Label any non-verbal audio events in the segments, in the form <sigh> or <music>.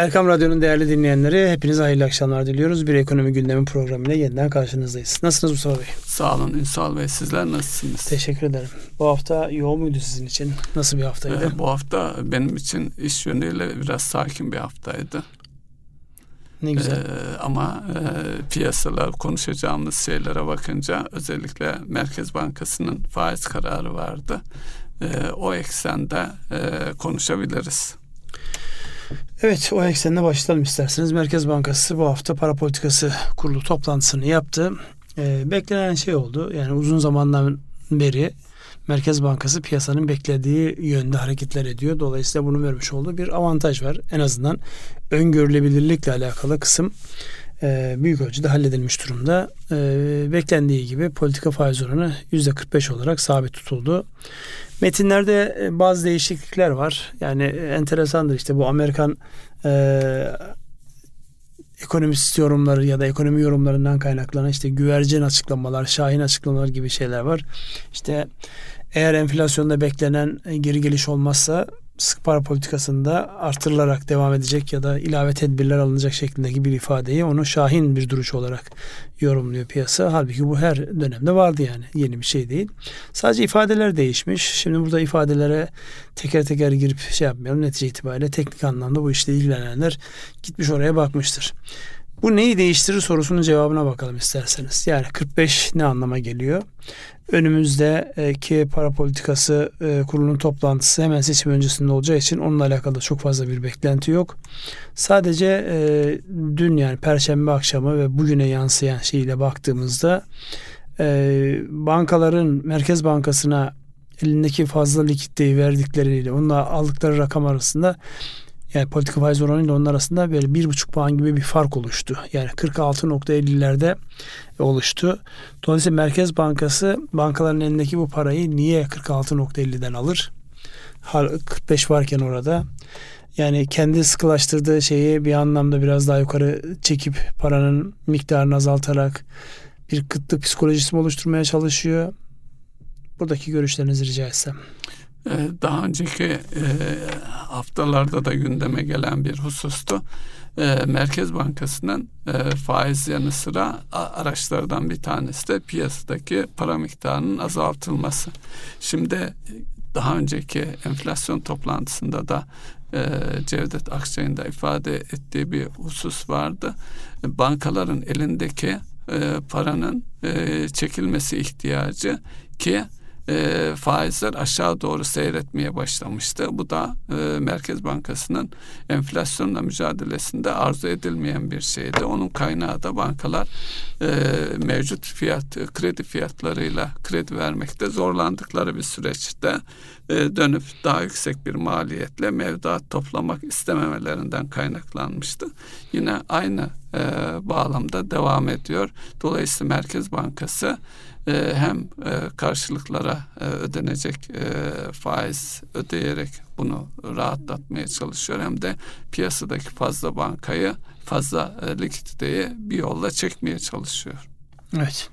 Erkam Radyo'nun değerli dinleyenleri hepinize hayırlı akşamlar diliyoruz. Bir ekonomi gündemi programıyla yeniden karşınızdayız. Nasılsınız Mustafa Bey? Sağ olun Ünsal Bey. Sizler nasılsınız? Teşekkür ederim. Bu hafta yoğun muydu sizin için? Nasıl bir haftaydı? Ee, bu hafta benim için iş yönüyle biraz sakin bir haftaydı. Ne güzel. Ee, ama e, piyasalar konuşacağımız şeylere bakınca özellikle Merkez Bankası'nın faiz kararı vardı. Ee, o eksende e, konuşabiliriz. Evet o eksenine başlayalım isterseniz. Merkez Bankası bu hafta para politikası kurulu toplantısını yaptı. Ee, beklenen şey oldu. Yani uzun zamandan beri Merkez Bankası piyasanın beklediği yönde hareketler ediyor. Dolayısıyla bunun vermiş olduğu bir avantaj var. En azından öngörülebilirlikle alakalı kısım e, büyük ölçüde halledilmiş durumda. E, beklendiği gibi politika faiz oranı %45 olarak sabit tutuldu. Metinlerde e, bazı değişiklikler var. Yani enteresandır işte bu Amerikan e, ekonomist yorumları ya da ekonomi yorumlarından kaynaklanan işte güvercin açıklamalar, şahin açıklamalar gibi şeyler var. İşte eğer enflasyonda beklenen geri geliş olmazsa sık para politikasında artırılarak devam edecek ya da ilave tedbirler alınacak şeklindeki bir ifadeyi onu şahin bir duruş olarak yorumluyor piyasa. Halbuki bu her dönemde vardı yani. Yeni bir şey değil. Sadece ifadeler değişmiş. Şimdi burada ifadelere teker teker girip şey yapmayalım. Netice itibariyle teknik anlamda bu işle ilgilenenler gitmiş oraya bakmıştır. Bu neyi değiştirir sorusunun cevabına bakalım isterseniz. Yani 45 ne anlama geliyor? Önümüzdeki para politikası e, kurulunun toplantısı hemen seçim öncesinde olacağı için onunla alakalı çok fazla bir beklenti yok. Sadece e, dün yani perşembe akşamı ve bugüne yansıyan şeyle baktığımızda e, bankaların Merkez Bankası'na elindeki fazla likiditeyi verdikleriyle onunla aldıkları rakam arasında yani politika faiz oranıyla onun arasında böyle bir buçuk puan gibi bir fark oluştu. Yani 46.50'lerde oluştu. Dolayısıyla Merkez Bankası bankaların elindeki bu parayı niye 46.50'den alır? 45 varken orada. Yani kendi sıkılaştırdığı şeyi bir anlamda biraz daha yukarı çekip paranın miktarını azaltarak bir kıtlık psikolojisi oluşturmaya çalışıyor? Buradaki görüşlerinizi rica etsem. Ee, daha önceki e, haftalarda da gündeme gelen bir husustu. Ee, Merkez Bankası'nın e, faiz yanı sıra araçlardan bir tanesi de piyasadaki para miktarının azaltılması. Şimdi daha önceki enflasyon toplantısında da e, Cevdet Akçay'ın da ifade ettiği bir husus vardı. Bankaların elindeki paranın çekilmesi ihtiyacı ki e, faizler aşağı doğru seyretmeye başlamıştı. Bu da e, Merkez Bankası'nın enflasyonla mücadelesinde arzu edilmeyen bir şeydi. Onun kaynağı da bankalar e, mevcut fiyat kredi fiyatlarıyla kredi vermekte zorlandıkları bir süreçte e, dönüp daha yüksek bir maliyetle mevduat toplamak istememelerinden kaynaklanmıştı. Yine aynı e, bağlamda devam ediyor. Dolayısıyla Merkez Bankası e, hem e, karşılıklara e, ödenecek e, faiz ödeyerek bunu rahatlatmaya çalışıyor hem de piyasadaki fazla bankayı fazla e, likiditeyi bir yolla çekmeye çalışıyor. Evet.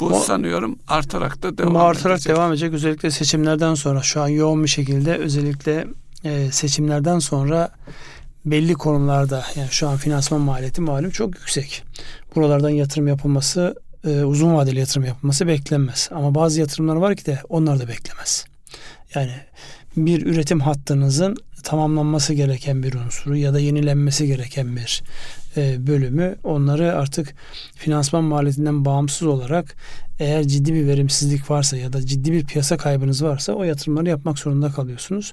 Bu o, sanıyorum artarak da devam artarak edecek. devam edecek. Özellikle seçimlerden sonra şu an yoğun bir şekilde özellikle e, seçimlerden sonra belli konularda yani şu an finansman maliyeti malum çok yüksek. Buralardan yatırım yapılması e, uzun vadeli yatırım yapılması beklenmez. Ama bazı yatırımlar var ki de onlar da beklemez. Yani bir üretim hattınızın tamamlanması gereken bir unsuru ya da yenilenmesi gereken bir e, bölümü onları artık finansman maliyetinden bağımsız olarak eğer ciddi bir verimsizlik varsa ya da ciddi bir piyasa kaybınız varsa o yatırımları yapmak zorunda kalıyorsunuz.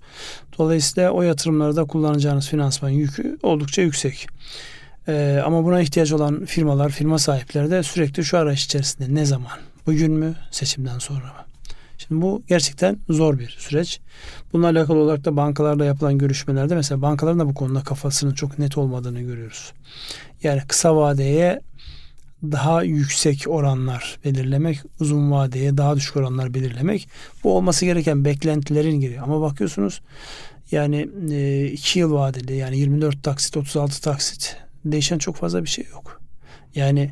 Dolayısıyla o yatırımlarda kullanacağınız finansman yükü oldukça yüksek. Ee, ama buna ihtiyaç olan firmalar, firma sahipleri de sürekli şu arayış içerisinde. Ne zaman? Bugün mü? Seçimden sonra mı? Şimdi bu gerçekten zor bir süreç. Bununla alakalı olarak da bankalarla yapılan görüşmelerde mesela bankaların da bu konuda kafasının çok net olmadığını görüyoruz. Yani kısa vadeye daha yüksek oranlar belirlemek, uzun vadeye daha düşük oranlar belirlemek bu olması gereken beklentilerin giriyor. Ama bakıyorsunuz yani 2 e, yıl vadeli yani 24 taksit 36 taksit değişen çok fazla bir şey yok. Yani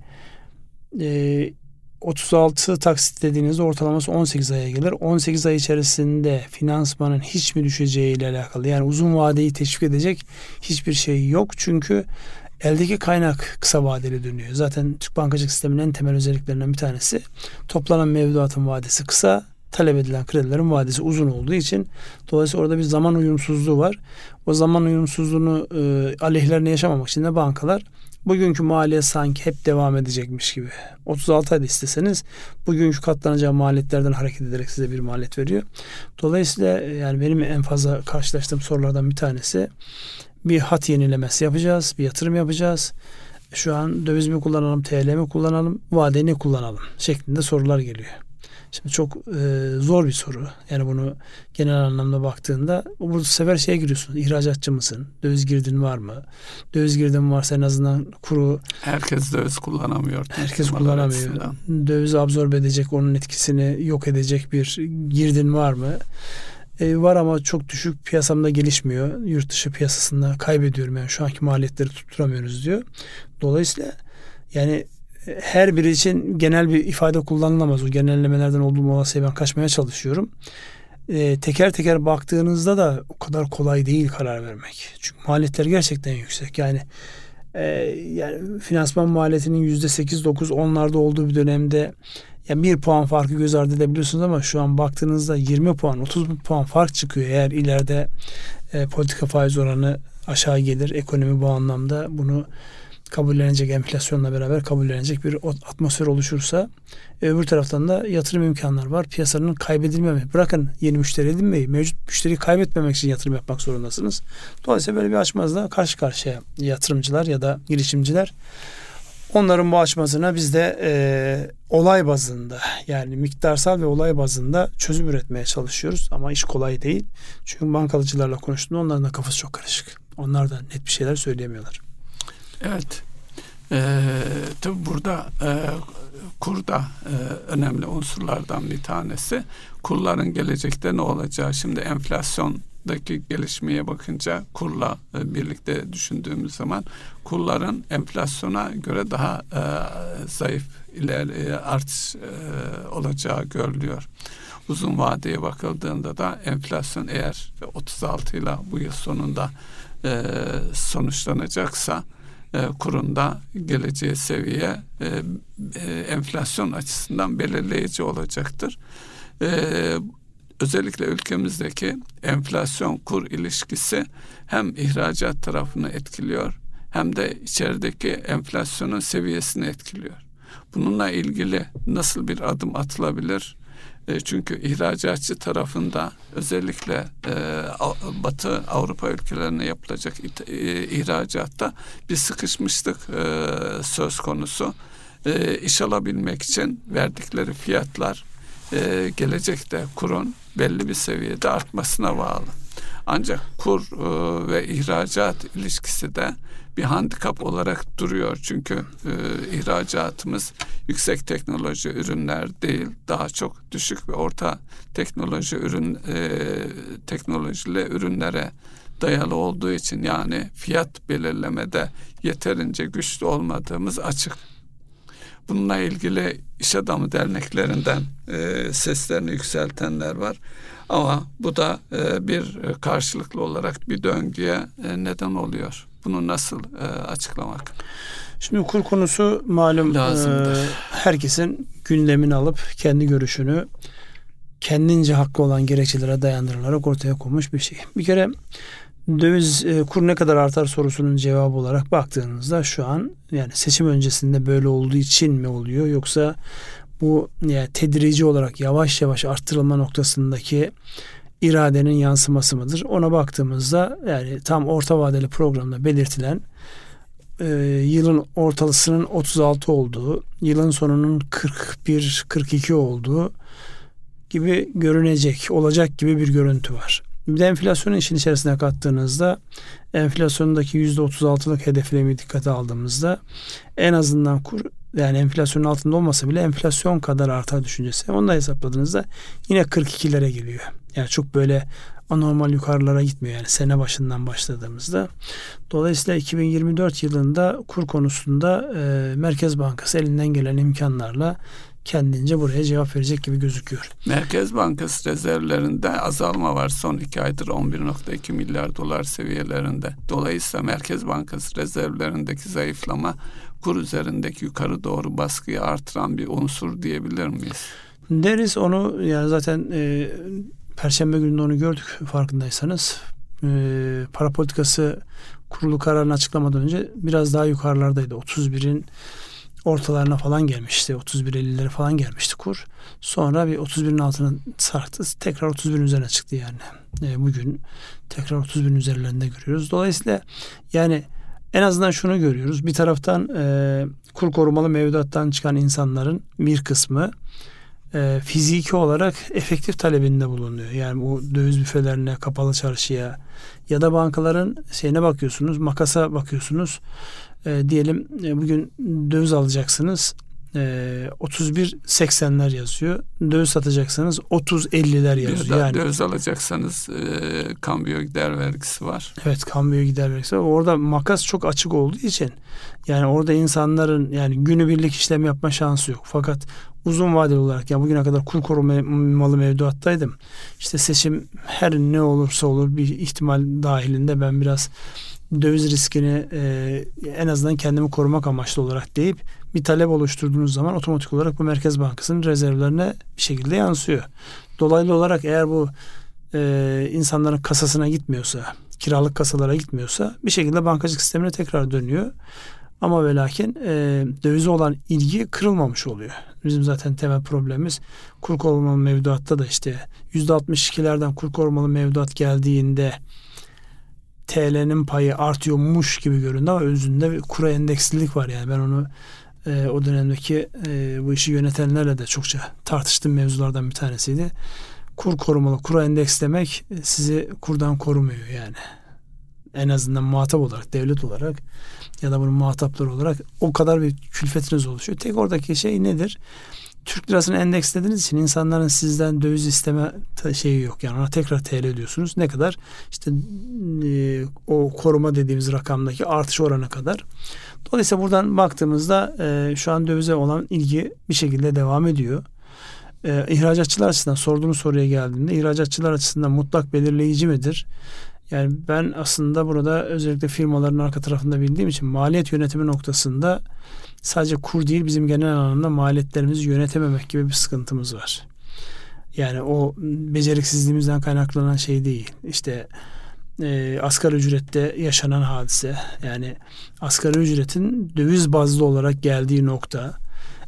e, 36 taksit dediğinizde ortalaması 18 aya gelir. 18 ay içerisinde finansmanın hiç mi düşeceği ile alakalı yani uzun vadeyi teşvik edecek hiçbir şey yok. Çünkü eldeki kaynak kısa vadeli dönüyor. Zaten Türk bankacılık sisteminin en temel özelliklerinden bir tanesi toplanan mevduatın vadesi kısa, talep edilen kredilerin vadesi uzun olduğu için dolayısıyla orada bir zaman uyumsuzluğu var. O zaman uyumsuzluğunu e, aleyhlerine yaşamamak için de bankalar bugünkü maliye sanki hep devam edecekmiş gibi. 36 ayda isteseniz bugünkü katlanacağı maliyetlerden hareket ederek size bir maliyet veriyor. Dolayısıyla e, yani benim en fazla karşılaştığım sorulardan bir tanesi bir hat yenilemesi yapacağız, bir yatırım yapacağız. Şu an döviz mi kullanalım, TL mi kullanalım, vade ne kullanalım şeklinde sorular geliyor. Şimdi çok e, zor bir soru. Yani bunu genel anlamda baktığında bu sefer şeye giriyorsun. İhracatçı mısın? Döviz girdin var mı? Döviz girdin varsa en azından kuru herkes döviz kullanamıyor. Herkes kullanamıyor. Açısından. Dövizi absorbe edecek, onun etkisini yok edecek bir girdin var mı? E, var ama çok düşük piyasamda gelişmiyor. Yurt dışı piyasasında kaybediyorum yani şu anki maliyetleri tutturamıyoruz diyor. Dolayısıyla yani her biri için genel bir ifade kullanılamaz. O genellemelerden olduğum olasıya ben kaçmaya çalışıyorum. E, teker teker baktığınızda da o kadar kolay değil karar vermek. Çünkü maliyetler gerçekten yüksek. Yani e, yani finansman maliyetinin yüzde sekiz dokuz onlarda olduğu bir dönemde ya bir puan farkı göz ardı edebiliyorsunuz ama şu an baktığınızda 20 puan 30 puan fark çıkıyor eğer ileride e, politika faiz oranı aşağı gelir ekonomi bu anlamda bunu kabullenecek enflasyonla beraber kabullenecek bir atmosfer oluşursa e, öbür taraftan da yatırım imkanları var. Piyasanın kaybedilmemi. Bırakın yeni müşteri edinmeyi. Mevcut müşteriyi kaybetmemek için yatırım yapmak zorundasınız. Dolayısıyla böyle bir açmazla karşı karşıya yatırımcılar ya da girişimciler. Onların bu açmasına biz de e, olay bazında yani miktarsal ve olay bazında çözüm üretmeye çalışıyoruz. Ama iş kolay değil. Çünkü bankalıcılarla konuştuğumda onların da kafası çok karışık. Onlar da net bir şeyler söyleyemiyorlar. Evet. Ee, tabi burada e, kur da e, önemli unsurlardan bir tanesi. Kurların gelecekte ne olacağı. Şimdi enflasyondaki gelişmeye bakınca kurla e, birlikte düşündüğümüz zaman kurların enflasyona göre daha e, zayıf iler e, artış e, olacağı görülüyor. Uzun vadeye bakıldığında da enflasyon eğer 36 ile bu yıl sonunda e, sonuçlanacaksa e, kurunda geleceği seviye e, e, enflasyon açısından belirleyici olacaktır. Özellikle ülkemizdeki enflasyon kur ilişkisi hem ihracat tarafını etkiliyor hem de içerideki enflasyonun seviyesini etkiliyor. Bununla ilgili nasıl bir adım atılabilir? E, çünkü ihracatçı tarafında özellikle e, Batı Avrupa ülkelerine yapılacak e, ihracatta bir sıkışmışlık söz konusu. İş alabilmek için verdikleri fiyatlar gelecekte kurun belli bir seviyede artmasına bağlı. Ancak kur ve ihracat ilişkisi de bir handikap olarak duruyor. Çünkü e, ihracatımız yüksek teknoloji ürünler değil, daha çok düşük ve orta teknoloji ürün e, teknolojili ürünlere dayalı olduğu için yani fiyat belirlemede yeterince güçlü olmadığımız açık. Bununla ilgili iş adamı derneklerinden e, seslerini yükseltenler var. Ama bu da e, bir karşılıklı olarak bir döngüye e, neden oluyor. Bunu nasıl e, açıklamak? Şimdi kur konusu malum e, herkesin gündemini alıp kendi görüşünü kendince hakkı olan gerekçelere dayandırılarak ortaya konmuş bir şey. Bir kere döviz e, kur ne kadar artar sorusunun cevabı olarak baktığınızda şu an yani seçim öncesinde böyle olduğu için mi oluyor yoksa bu yani tedrici olarak yavaş yavaş arttırılma noktasındaki iradenin yansıması mıdır? Ona baktığımızda yani tam orta vadeli programda belirtilen e, yılın ortalısının 36 olduğu, yılın sonunun 41-42 olduğu gibi görünecek, olacak gibi bir görüntü var. Bir de enflasyonu işin içerisine kattığınızda enflasyondaki %36'lık hedeflemi dikkate aldığımızda en azından kur yani enflasyonun altında olmasa bile enflasyon kadar artar düşüncesi. Onu da hesapladığınızda yine 42'lere geliyor. Yani çok böyle anormal yukarılara gitmiyor yani sene başından başladığımızda. Dolayısıyla 2024 yılında kur konusunda e, Merkez Bankası elinden gelen imkanlarla kendince buraya cevap verecek gibi gözüküyor. Merkez Bankası rezervlerinde azalma var. Son iki aydır 11.2 milyar dolar seviyelerinde. Dolayısıyla Merkez Bankası rezervlerindeki zayıflama kur üzerindeki yukarı doğru baskıyı artıran bir unsur diyebilir miyiz? Deriz onu yani zaten e, Perşembe günü onu gördük farkındaysanız. E, para politikası kurulu kararını açıklamadan önce biraz daha yukarılardaydı. 31'in ortalarına falan gelmişti. 31.50'lere falan gelmişti kur. Sonra bir 31'in altına sarktı. Tekrar 31'in üzerine çıktı yani. E, bugün tekrar 31'in üzerlerinde görüyoruz. Dolayısıyla yani en azından şunu görüyoruz. Bir taraftan e, kur korumalı mevduattan çıkan insanların bir kısmı e, fiziki olarak efektif talebinde bulunuyor. Yani bu döviz büfelerine, kapalı çarşıya ya da bankaların şeyine bakıyorsunuz, makasa bakıyorsunuz. E, diyelim e, bugün döviz alacaksınız. E, 31.80'ler yazıyor. Döviz satacaksanız 30.50'ler yazıyor. Yani döviz alacaksanız e, kambiyo gider vergisi var. Evet, kambiyo gider vergisi var. Orada makas çok açık olduğu için yani orada insanların yani günübirlik işlem yapma şansı yok. Fakat uzun vadeli olarak yani bugüne kadar kur korumalı mevduattaydım. İşte seçim her ne olursa olur bir ihtimal dahilinde ben biraz döviz riskini e, en azından kendimi korumak amaçlı olarak deyip bir talep oluşturduğunuz zaman otomatik olarak bu Merkez Bankası'nın rezervlerine bir şekilde yansıyor. Dolaylı olarak eğer bu e, insanların kasasına gitmiyorsa, kiralık kasalara gitmiyorsa bir şekilde bankacılık sistemine tekrar dönüyor. Ama ve lakin e, dövize olan ilgi kırılmamış oluyor. Bizim zaten temel problemimiz kur korumalı mevduatta da işte %62'lerden kur korumalı mevduat geldiğinde TL'nin payı artıyormuş gibi göründü ama özünde bir kura endekslilik var yani ben onu e, o dönemdeki e, bu işi yönetenlerle de çokça tartıştığım mevzulardan bir tanesiydi. Kur korumalı, kura endekslemek sizi kurdan korumuyor yani. En azından muhatap olarak, devlet olarak ya da bunun muhatapları olarak o kadar bir külfetiniz oluşuyor. Tek oradaki şey nedir? Türk lirasını endekslediğiniz için insanların sizden döviz isteme şeyi yok. Yani ona tekrar TL diyorsunuz. Ne kadar? İşte e, o koruma dediğimiz rakamdaki artış oranı kadar. Dolayısıyla buradan baktığımızda e, şu an dövize olan ilgi bir şekilde devam ediyor. E, ihracatçılar açısından sorduğunuz soruya geldiğinde ihracatçılar açısından mutlak belirleyici midir? Yani ben aslında burada özellikle firmaların arka tarafında bildiğim için maliyet yönetimi noktasında sadece kur değil bizim genel anlamda maliyetlerimizi yönetememek gibi bir sıkıntımız var. Yani o beceriksizliğimizden kaynaklanan şey değil. İşte e, asgari ücrette yaşanan hadise. Yani asgari ücretin döviz bazlı olarak geldiği nokta.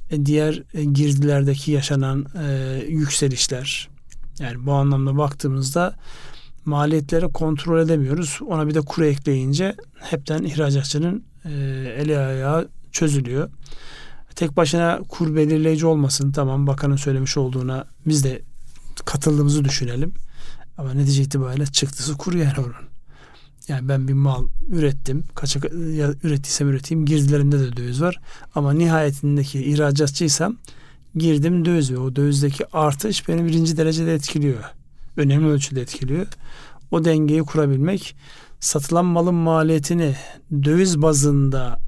E, diğer e, girdilerdeki yaşanan e, yükselişler. Yani bu anlamda baktığımızda maliyetleri kontrol edemiyoruz. Ona bir de kuru ekleyince hepten ihracatçının e, eli ayağı çözülüyor. Tek başına kur belirleyici olmasın. Tamam bakanın söylemiş olduğuna biz de katıldığımızı düşünelim. Ama netice itibariyle çıktısı kur yani onun. Yani ben bir mal ürettim. Kaça ya ürettiysem üreteyim. Girdilerimde de döviz var. Ama nihayetindeki ihracatçıysam girdim döviz ve o dövizdeki artış beni birinci derecede etkiliyor. Önemli ölçüde etkiliyor. O dengeyi kurabilmek satılan malın maliyetini döviz bazında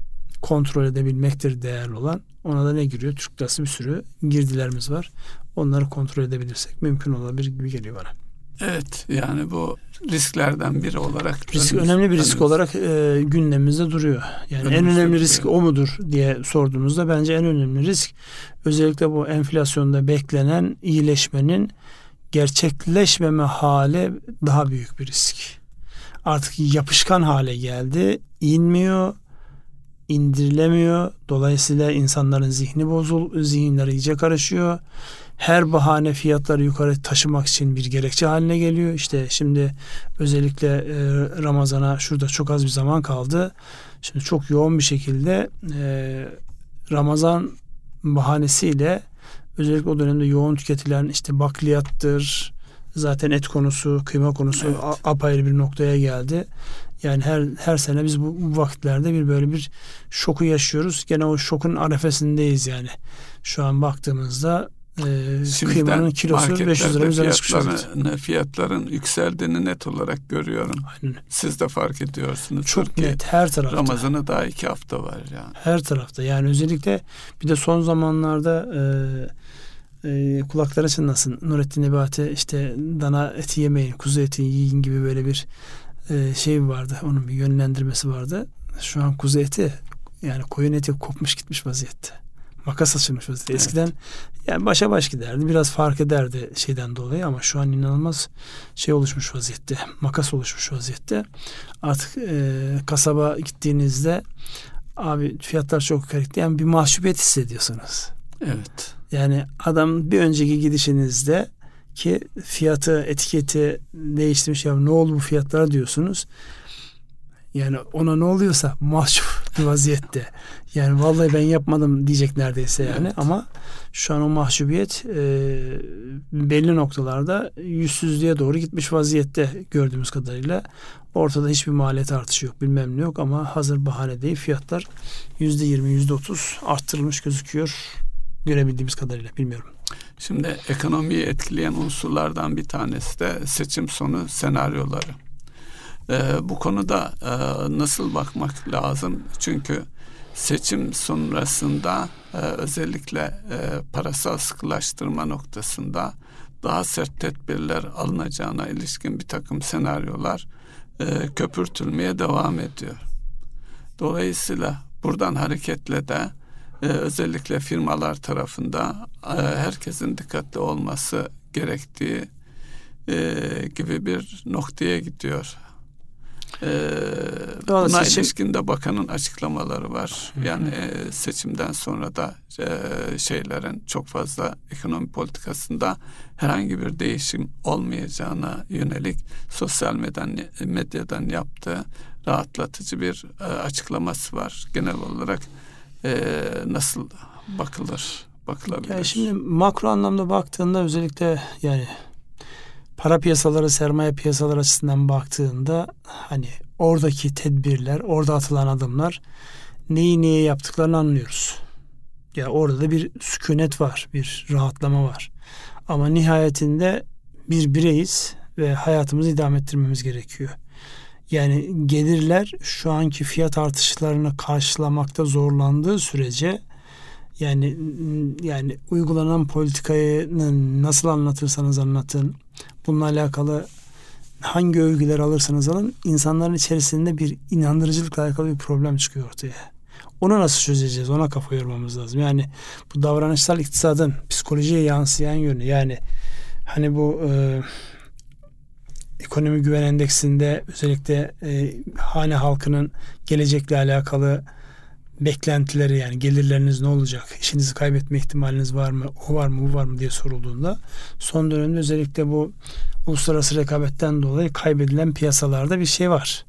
kontrol edebilmektir değerli olan. Ona da ne giriyor? Türk lirası bir sürü girdilerimiz var. Onları kontrol edebilirsek mümkün olabilir gibi geliyor bana. Evet yani bu risklerden biri olarak risk önümüz, önemli bir risk önümüz. olarak e, gündemimizde duruyor. Yani önümüzde en önemli risk duruyor. o mudur diye sorduğumuzda bence en önemli risk özellikle bu enflasyonda beklenen iyileşmenin gerçekleşmeme hali daha büyük bir risk. Artık yapışkan hale geldi. inmiyor, indirilemiyor. Dolayısıyla insanların zihni bozul, zihinleri iyice karışıyor. Her bahane fiyatları yukarı taşımak için bir gerekçe haline geliyor. İşte şimdi özellikle e, Ramazan'a şurada çok az bir zaman kaldı. Şimdi çok yoğun bir şekilde e, Ramazan bahanesiyle özellikle o dönemde yoğun tüketilen işte bakliyattır, zaten et konusu, kıyma konusu evet. apayrı bir noktaya geldi. Yani her her sene biz bu, bu vakitlerde bir böyle bir şoku yaşıyoruz. Gene o şokun arefesindeyiz yani. Şu an baktığımızda e, kıymanın kilosu 500 lira üzerine çıkmış. Fiyatların yükseldiğini net olarak görüyorum. Aynen. Siz de fark ediyorsunuz. Çok net her tarafta. Ramazan'a daha iki hafta var yani. Her tarafta yani özellikle bir de son zamanlarda e, e, kulakları çınlasın. Nurettin Nebati işte dana eti yemeyin, kuzu eti yiyin gibi böyle bir e, şey vardı. Onun bir yönlendirmesi vardı. Şu an kuzu eti yani koyun eti kopmuş gitmiş vaziyette. Makas açılmış vaziyette. Evet. Eskiden yani başa baş giderdi. Biraz fark ederdi şeyden dolayı ama şu an inanılmaz şey oluşmuş vaziyette. Makas oluşmuş vaziyette. Artık e, kasaba gittiğinizde abi fiyatlar çok yukarı yani bir mahcubiyet hissediyorsunuz. Evet. Yani adam bir önceki gidişinizde ki fiyatı etiketi değiştirmiş ya ne oldu bu fiyatlar diyorsunuz. Yani ona ne oluyorsa mahcup bir <laughs> vaziyette. Yani vallahi ben yapmadım diyecek neredeyse yani. Evet. Ama şu an o mahcubiyet e, belli noktalarda yüzsüzlüğe doğru gitmiş vaziyette gördüğümüz kadarıyla. Ortada hiçbir maliyet artışı yok bilmem ne yok ama hazır bahane değil fiyatlar yüzde yirmi yüzde otuz arttırılmış gözüküyor görebildiğimiz kadarıyla bilmiyorum. Şimdi ekonomiyi etkileyen unsurlardan bir tanesi de seçim sonu senaryoları. Ee, bu konuda e, nasıl bakmak lazım? Çünkü seçim sonrasında e, özellikle e, parasal sıkılaştırma noktasında daha sert tedbirler alınacağına ilişkin bir takım senaryolar e, köpürtülmeye devam ediyor. Dolayısıyla buradan hareketle de e, özellikle firmalar tarafında e, herkesin dikkatli olması gerektiği e, gibi bir noktaya gidiyor. Ee, buna seçim... ilişkin de bakanın açıklamaları var. Yani e, seçimden sonra da e, şeylerin çok fazla ekonomi politikasında herhangi bir değişim olmayacağına yönelik sosyal medyadan, medyadan yaptığı rahatlatıcı bir e, açıklaması var. Genel olarak e, nasıl bakılır? Bakılabilir. Yani şimdi makro anlamda baktığında özellikle yani para piyasaları, sermaye piyasaları açısından baktığında hani oradaki tedbirler, orada atılan adımlar neyi neye yaptıklarını anlıyoruz. Ya orada da bir sükunet var, bir rahatlama var. Ama nihayetinde bir bireyiz ve hayatımızı idame ettirmemiz gerekiyor. Yani gelirler şu anki fiyat artışlarını karşılamakta zorlandığı sürece yani yani uygulanan politikayı nasıl anlatırsanız anlatın bununla alakalı hangi övgüler alırsanız alın insanların içerisinde bir inandırıcılıkla alakalı bir problem çıkıyor ortaya. Onu nasıl çözeceğiz? Ona kafa yormamız lazım. Yani bu davranışsal iktisadın psikolojiye yansıyan yönü yani hani bu e, ekonomi güven endeksinde özellikle e, hane halkının gelecekle alakalı beklentileri yani gelirleriniz ne olacak, işinizi kaybetme ihtimaliniz var mı, o var mı, bu var mı diye sorulduğunda son dönemde özellikle bu uluslararası rekabetten dolayı kaybedilen piyasalarda bir şey var.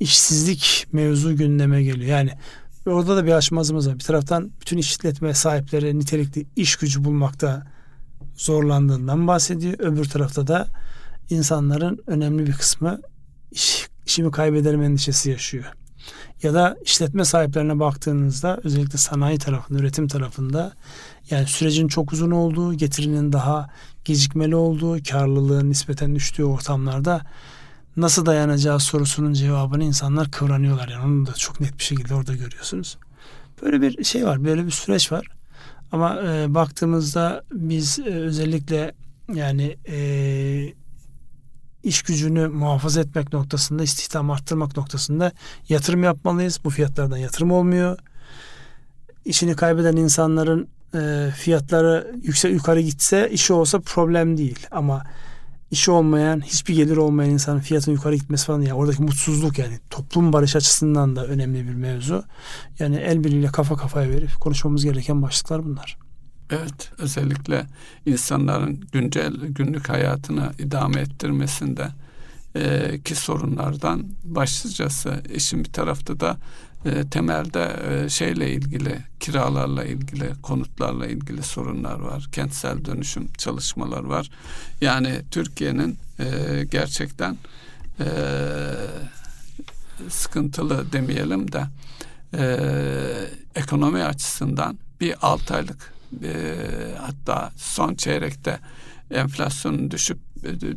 İşsizlik mevzu gündeme geliyor. Yani orada da bir aşmazımız var. Bir taraftan bütün işletme sahipleri nitelikli iş gücü bulmakta zorlandığından bahsediyor. Öbür tarafta da insanların önemli bir kısmı iş, işimi kaybederim endişesi yaşıyor. Ya da işletme sahiplerine baktığınızda özellikle sanayi tarafında, üretim tarafında yani sürecin çok uzun olduğu, getirinin daha gecikmeli olduğu, karlılığın nispeten düştüğü ortamlarda nasıl dayanacağı sorusunun cevabını insanlar kıvranıyorlar. Yani onu da çok net bir şekilde orada görüyorsunuz. Böyle bir şey var, böyle bir süreç var. Ama e, baktığımızda biz e, özellikle yani e, iş gücünü muhafaza etmek noktasında, istihdam arttırmak noktasında yatırım yapmalıyız. Bu fiyatlardan yatırım olmuyor. İşini kaybeden insanların e, fiyatları yüksek yukarı gitse işi olsa problem değil. Ama işi olmayan, hiçbir gelir olmayan insanın fiyatın yukarı gitmesi falan yani oradaki mutsuzluk yani toplum barış açısından da önemli bir mevzu. Yani el birliğiyle kafa kafaya verip konuşmamız gereken başlıklar bunlar. Evet, özellikle insanların güncel günlük hayatını idame ettirmesinde e, ki sorunlardan başlıcası işin bir tarafta da e, temelde e, şeyle ilgili kiralarla ilgili konutlarla ilgili sorunlar var kentsel dönüşüm çalışmalar var. Yani Türkiye'nin e, gerçekten e, sıkıntılı demeyelim de e, ekonomi açısından bir 6 aylık e, hatta son çeyrekte enflasyonun düşüp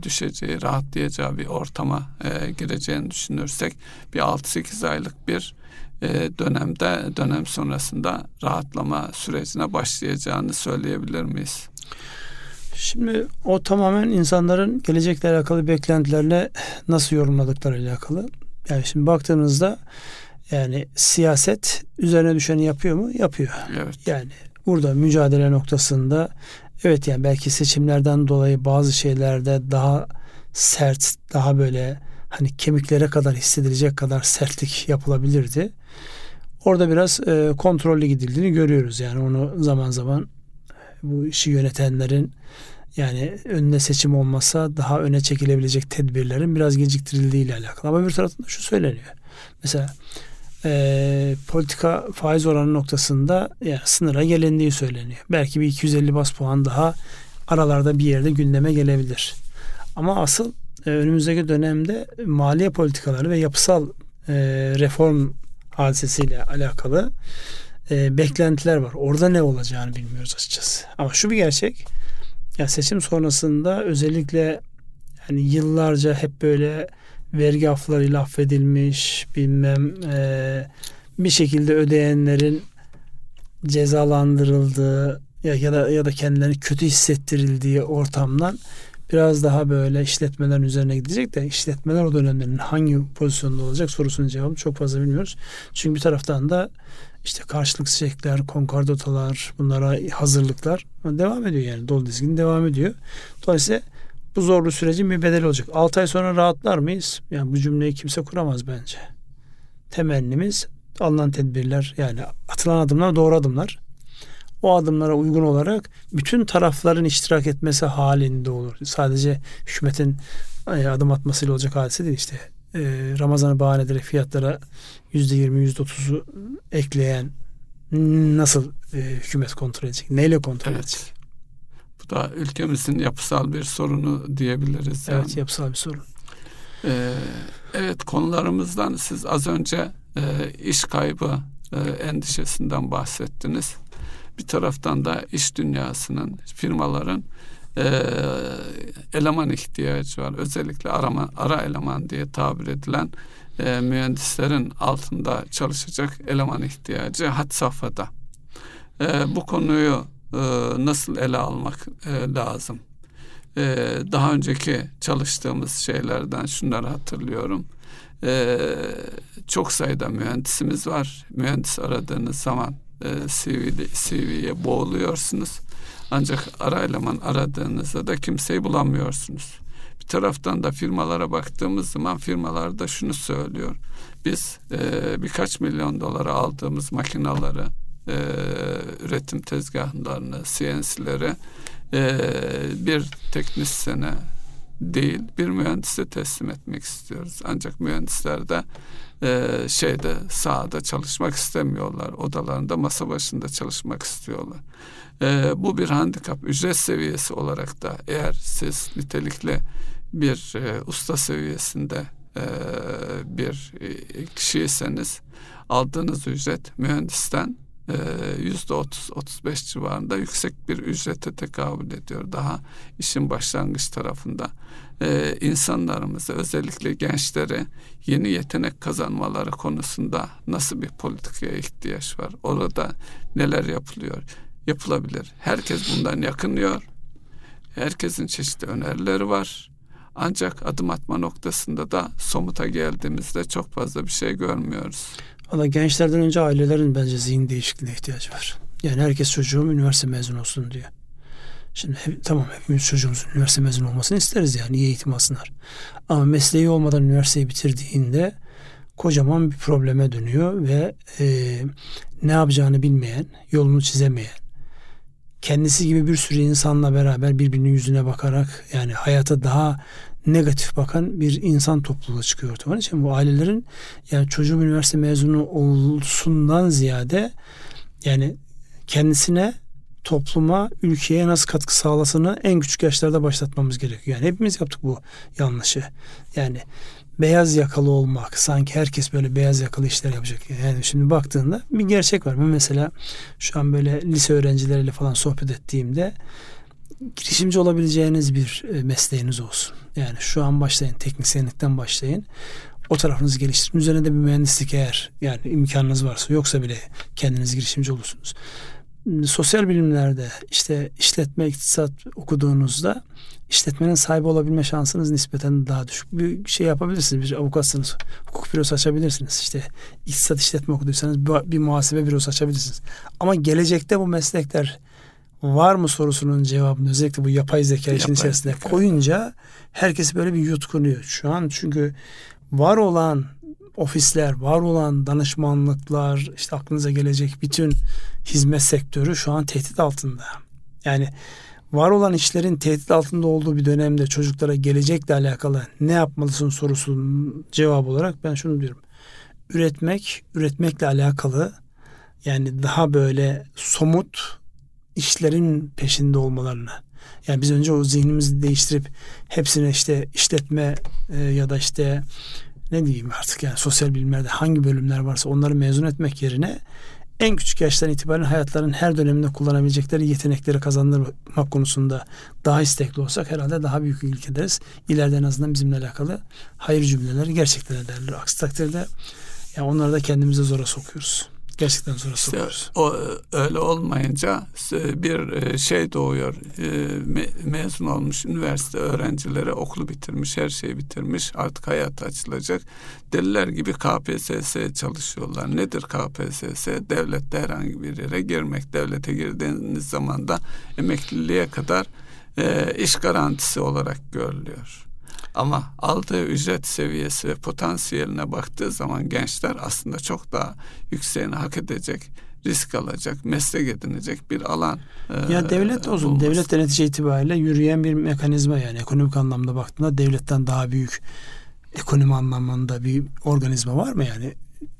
düşeceği, rahatlayacağı bir ortama e, gireceğini düşünürsek bir 6-8 aylık bir e, dönemde dönem sonrasında rahatlama sürecine başlayacağını söyleyebilir miyiz? Şimdi o tamamen insanların gelecekle alakalı beklentilerle nasıl yorumladıkları alakalı. Yani şimdi baktığınızda yani siyaset üzerine düşeni yapıyor mu? Yapıyor. Evet. Yani burada mücadele noktasında evet yani belki seçimlerden dolayı bazı şeylerde daha sert, daha böyle hani kemiklere kadar hissedilecek kadar sertlik yapılabilirdi. Orada biraz e, kontrollü gidildiğini görüyoruz. Yani onu zaman zaman bu işi yönetenlerin yani önüne seçim olmasa daha öne çekilebilecek tedbirlerin biraz geciktirildiği ile alakalı. Ama bir taraftan da şu söyleniyor. Mesela e, politika faiz oranı noktasında yani sınıra gelindiği söyleniyor. Belki bir 250 bas puan daha aralarda bir yerde gündeme gelebilir. Ama asıl e, önümüzdeki dönemde maliye politikaları ve yapısal e, reform hadisesiyle alakalı e, beklentiler var. Orada ne olacağını bilmiyoruz açıkçası. Ama şu bir gerçek. Ya seçim sonrasında özellikle yani yıllarca hep böyle vergi aflarıyla affedilmiş bilmem e, bir şekilde ödeyenlerin cezalandırıldığı ya, ya da ya da kendilerini kötü hissettirildiği ortamdan biraz daha böyle işletmelerin üzerine gidecek de işletmeler o dönemlerin hangi pozisyonda olacak sorusunun cevabını çok fazla bilmiyoruz. Çünkü bir taraftan da işte karşılık çiçekler, konkordotalar, bunlara hazırlıklar devam ediyor yani dolu dizgin devam ediyor. Dolayısıyla bu zorlu sürecin bir bedeli olacak. 6 ay sonra rahatlar mıyız? Yani bu cümleyi kimse kuramaz bence. Temennimiz alınan tedbirler yani atılan adımlar doğru adımlar. O adımlara uygun olarak bütün tarafların iştirak etmesi halinde olur. Sadece hükümetin e, adım atmasıyla olacak hadise değil işte. E, Ramazan'ı bahane ederek fiyatlara yüzde yirmi, yüzde otuzu ekleyen nasıl e, hükümet kontrol edecek? Neyle kontrol evet. edecek? Bu da ülkemizin yapısal bir sorunu diyebiliriz. Yani. Evet yapısal bir sorun. Ee, evet konularımızdan siz az önce e, iş kaybı e, endişesinden bahsettiniz. Bir taraftan da iş dünyasının, firmaların e, eleman ihtiyacı var. Özellikle arama, ara eleman diye tabir edilen e, mühendislerin altında çalışacak eleman ihtiyacı had safhada. E, bu konuyu e, nasıl ele almak e, lazım? E, daha önceki çalıştığımız şeylerden şunları hatırlıyorum. Çok sayıda mühendisimiz var. Mühendis aradığınız zaman e, CV'de, CV'ye boğuluyorsunuz. Ancak ara eleman aradığınızda da kimseyi bulamıyorsunuz. Bir taraftan da firmalara baktığımız zaman firmalar da şunu söylüyor. Biz e, birkaç milyon dolara aldığımız makinaları, e, üretim tezgahlarını, CNC'leri e, bir teknisyene değil bir mühendise teslim etmek istiyoruz. Ancak mühendisler de e, şeyde sahada çalışmak istemiyorlar. Odalarında masa başında çalışmak istiyorlar. E, bu bir handikap. Ücret seviyesi olarak da eğer siz nitelikli bir e, usta seviyesinde e, bir e, kişiyseniz aldığınız ücret mühendisten yüzde otuz, otuz beş civarında yüksek bir ücrete tekabül ediyor. Daha işin başlangıç tarafında. Ee, insanlarımızı özellikle gençlere yeni yetenek kazanmaları konusunda nasıl bir politikaya ihtiyaç var? Orada neler yapılıyor? Yapılabilir. Herkes bundan yakınıyor. Herkesin çeşitli önerileri var. Ancak adım atma noktasında da somuta geldiğimizde çok fazla bir şey görmüyoruz. Valla gençlerden önce ailelerin bence zihin değişikliğine ihtiyacı var. Yani herkes çocuğum üniversite mezun olsun diyor. Şimdi hep, tamam hepimiz çocuğumuzun üniversite mezun olmasını isteriz yani iyi eğitim alsınlar. Ama mesleği olmadan üniversiteyi bitirdiğinde kocaman bir probleme dönüyor ve e, ne yapacağını bilmeyen, yolunu çizemeyen, kendisi gibi bir sürü insanla beraber birbirinin yüzüne bakarak yani hayata daha negatif bakan bir insan topluluğu çıkıyor ortaya. Onun için bu ailelerin yani çocuğum üniversite mezunu olsundan ziyade yani kendisine topluma, ülkeye nasıl katkı sağlasını en küçük yaşlarda başlatmamız gerekiyor. Yani hepimiz yaptık bu yanlışı. Yani beyaz yakalı olmak sanki herkes böyle beyaz yakalı işler yapacak. Yani şimdi baktığında bir gerçek var. Ben mesela şu an böyle lise öğrencileriyle falan sohbet ettiğimde girişimci olabileceğiniz bir e, mesleğiniz olsun. Yani şu an başlayın, teknisyenlikten başlayın. O tarafınızı geliştirin. Üzerine de bir mühendislik eğer yani imkanınız varsa yoksa bile kendiniz girişimci olursunuz. Sosyal bilimlerde işte işletme, iktisat okuduğunuzda işletmenin sahibi olabilme şansınız nispeten daha düşük. Bir şey yapabilirsiniz. Bir avukatsınız. Hukuk bürosu açabilirsiniz. İşte iktisat işletme okuduysanız bir, muhasebe bürosu açabilirsiniz. Ama gelecekte bu meslekler var mı sorusunun cevabını özellikle bu yapay zeka işin içerisine zeka. koyunca herkes böyle bir yutkunuyor. Şu an çünkü var olan ofisler, var olan danışmanlıklar, işte aklınıza gelecek bütün hizmet sektörü şu an tehdit altında. Yani var olan işlerin tehdit altında olduğu bir dönemde çocuklara gelecekle alakalı ne yapmalısın sorusunun cevabı olarak ben şunu diyorum. Üretmek, üretmekle alakalı yani daha böyle somut işlerin peşinde olmalarını. Yani biz önce o zihnimizi değiştirip hepsine işte işletme e, ya da işte ne diyeyim artık yani sosyal bilimlerde hangi bölümler varsa onları mezun etmek yerine en küçük yaştan itibaren hayatların her döneminde kullanabilecekleri yetenekleri kazandırmak konusunda daha istekli olsak herhalde daha büyük ilk ederiz. İleride en azından bizimle alakalı hayır cümleleri gerçekten ederler. Aksi takdirde yani onları da kendimize zora sokuyoruz. Gerçekten işte sokuyoruz. O, öyle olmayınca bir e, şey doğuyor. E, mezun olmuş üniversite öğrencileri okulu bitirmiş, her şeyi bitirmiş. Artık hayat açılacak. Deliler gibi KPSS çalışıyorlar. Nedir KPSS? Devlette herhangi bir yere girmek. Devlete girdiğiniz zaman da emekliliğe kadar e, iş garantisi olarak görülüyor. Ama aldığı ücret seviyesi ve potansiyeline baktığı zaman gençler aslında çok daha yükseğini hak edecek, risk alacak, meslek edinecek bir alan. E, ya devlet olsun. Bulması. Devlet de netice itibariyle yürüyen bir mekanizma yani ekonomik anlamda baktığında devletten daha büyük ekonomi anlamında bir organizma var mı yani?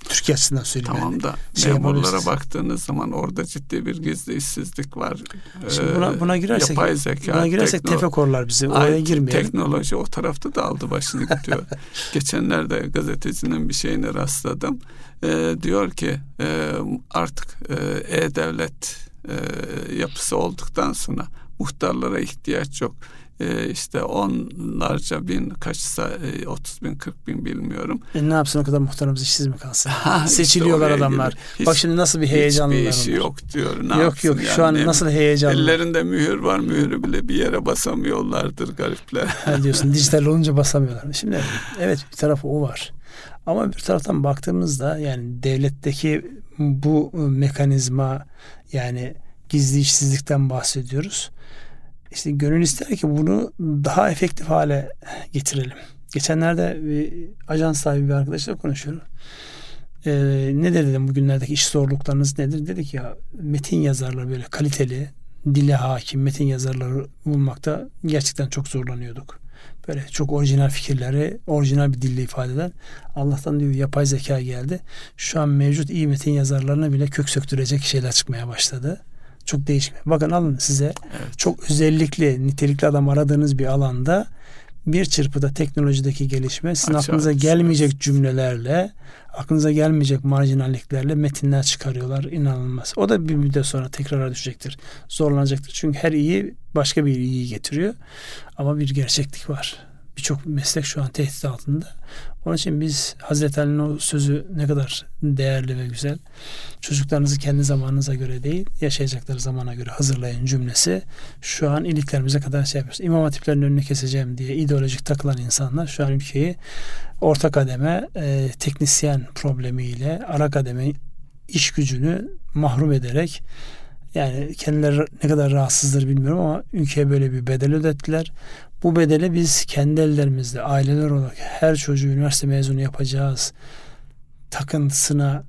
Türkiye açısından söyleyeyim. Tamam yani. da şey memurlara baktığınız zaman orada ciddi bir gizli işsizlik var. Şimdi buna, buna girersek, yapay zeka, buna girersek tekno, tefekorlar bizi. Oraya girmeyelim. Teknoloji o tarafta da aldı başını gidiyor. <laughs> Geçenlerde gazetecinin bir şeyine rastladım. Ee, diyor ki e, artık e, e-devlet e, yapısı olduktan sonra muhtarlara ihtiyaç yok e, işte onlarca bin kaçsa e, 30 bin 40 bin bilmiyorum. E ne yapsın o kadar muhtarımız işsiz mi kalsın? <laughs> Ha, Seçiliyorlar işte adamlar. Hiç, Bak şimdi nasıl bir heyecanlılar. Hiçbir işi yok diyor. Ne yok yok yani? şu an nasıl heyecanlı. Ellerinde mühür var mühürü bile bir yere basamıyorlardır garipler. Ha diyorsun <laughs> dijital olunca basamıyorlar. Şimdi evet bir tarafı o var. Ama bir taraftan baktığımızda yani devletteki bu mekanizma yani gizli işsizlikten bahsediyoruz işte gönül ister ki bunu daha efektif hale getirelim. Geçenlerde bir ajans sahibi bir arkadaşla konuşuyorum. Ee, ne dedim bugünlerdeki iş zorluklarınız nedir? Dedik ya metin yazarları böyle kaliteli, dile hakim metin yazarları bulmakta gerçekten çok zorlanıyorduk. Böyle çok orijinal fikirleri orijinal bir dille ifade eden Allah'tan diyor yapay zeka geldi. Şu an mevcut iyi metin yazarlarına bile kök söktürecek şeyler çıkmaya başladı. Çok değişik. Bakın alın size evet. çok özellikli, nitelikli adam aradığınız bir alanda bir çırpıda teknolojideki gelişme sizin Açar, aklınıza gelmeyecek cümlelerle, aklınıza gelmeyecek marjinalliklerle metinler çıkarıyorlar. inanılmaz. O da bir müddet sonra tekrara düşecektir. Zorlanacaktır. Çünkü her iyi başka bir iyiyi getiriyor. Ama bir gerçeklik var birçok meslek şu an tehdit altında. Onun için biz Hazreti Ali'nin o sözü ne kadar değerli ve güzel. Çocuklarınızı kendi zamanınıza göre değil, yaşayacakları zamana göre hazırlayın cümlesi. Şu an iliklerimize kadar şey yapıyoruz. İmam hatiplerin önünü keseceğim diye ideolojik takılan insanlar şu an ülkeyi orta kademe e, teknisyen problemiyle ara kademe iş gücünü mahrum ederek yani kendileri ne kadar rahatsızdır bilmiyorum ama ülkeye böyle bir bedel ödettiler. Bu bedeli biz kendi ellerimizle aileler olarak her çocuğu üniversite mezunu yapacağız takıntısına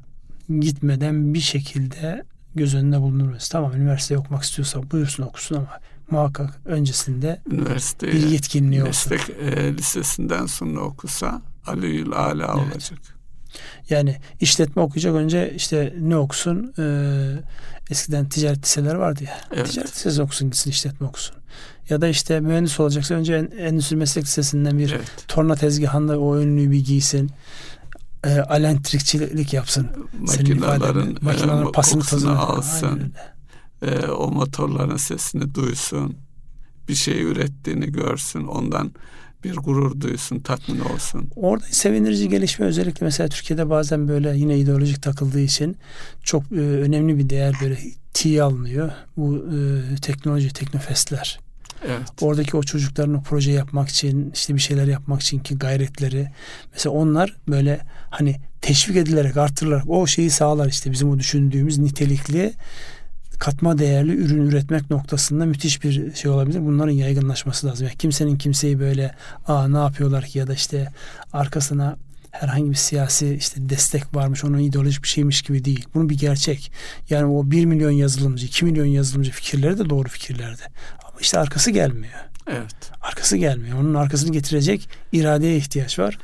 gitmeden bir şekilde göz önünde bulundurmuyoruz. Tamam üniversite okumak istiyorsa buyursun okusun ama muhakkak öncesinde üniversite bir yetkinliği olsun. Meslek e, lisesinden sonra okusa Aliyül Ala evet. olacak. Yani işletme okuyacak önce işte ne okusun? Ee, eskiden ticaret liseleri vardı ya. Evet. Ticaret lisesi okusun gitsin işletme okusun. Ya da işte mühendis olacaksa önce Endüstri Meslek Lisesi'nden bir evet. torna tezgahında o önlüğü bir giysin. E, alentrikçilik yapsın. Makinelerin, makinelerin e, pasını tozunu alsın. E, o motorların sesini duysun. Bir şey ürettiğini görsün. Ondan bir gurur duysun, tatmin olsun. Orada sevindirici gelişme özellikle mesela Türkiye'de bazen böyle yine ideolojik takıldığı için çok e, önemli bir değer böyle tiye alınıyor. Bu e, teknoloji, teknofestler. Evet. Oradaki o çocukların o proje yapmak için işte bir şeyler yapmak için ki gayretleri mesela onlar böyle hani teşvik edilerek artırılarak o şeyi sağlar işte bizim o düşündüğümüz nitelikli katma değerli ürün üretmek noktasında müthiş bir şey olabilir. Bunların yaygınlaşması lazım. Yani kimsenin kimseyi böyle aa ne yapıyorlar ki ya da işte arkasına herhangi bir siyasi işte destek varmış onun ideolojik bir şeymiş gibi değil. Bunun bir gerçek. Yani o 1 milyon yazılımcı, 2 milyon yazılımcı fikirleri de doğru fikirlerdi. İşte arkası gelmiyor. Evet. Arkası gelmiyor. Onun arkasını getirecek iradeye ihtiyaç var.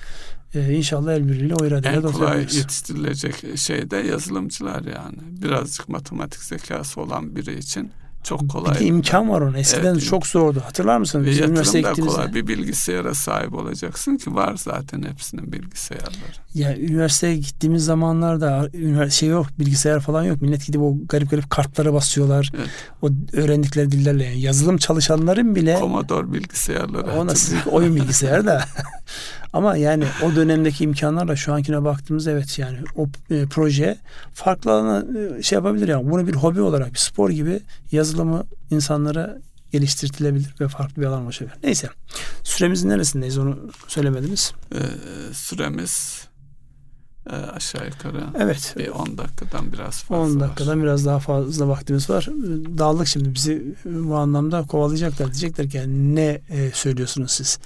Ee, inşallah el birliğiyle o iradeyle En kolay yetiştirilecek şey de yazılımcılar yani. Birazcık matematik zekası olan biri için çok kolay. Bir de imkan var onun. Eskiden evet, çok zordu. Hatırlar mısın? Ve Biz yatırım da kolay. Bir bilgisayara sahip olacaksın ki var zaten hepsinin bilgisayarları. Ya üniversiteye gittiğimiz zamanlarda şey yok, bilgisayar falan yok. Millet gidip o garip garip kartlara basıyorlar. Evet. O öğrendikleri dillerle yani yazılım çalışanların bile Commodore bilgisayarları. Ona sizin oyun bilgisayarı da. <laughs> Ama yani o dönemdeki imkanlarla şu ankine baktığımız evet yani o e, proje farklı alana e, şey yapabilir yani bunu bir hobi olarak bir spor gibi yazılımı insanlara geliştirilebilir ve farklı bir alan oluşabilir. Neyse süremizin neresindeyiz onu söylemediniz. Ee, süremiz e, aşağı yukarı evet. bir 10 dakikadan biraz fazla 10 dakikadan var. biraz daha fazla vaktimiz var. Dağıldık şimdi bizi bu anlamda kovalayacaklar. Diyecekler ki yani ne e, söylüyorsunuz siz?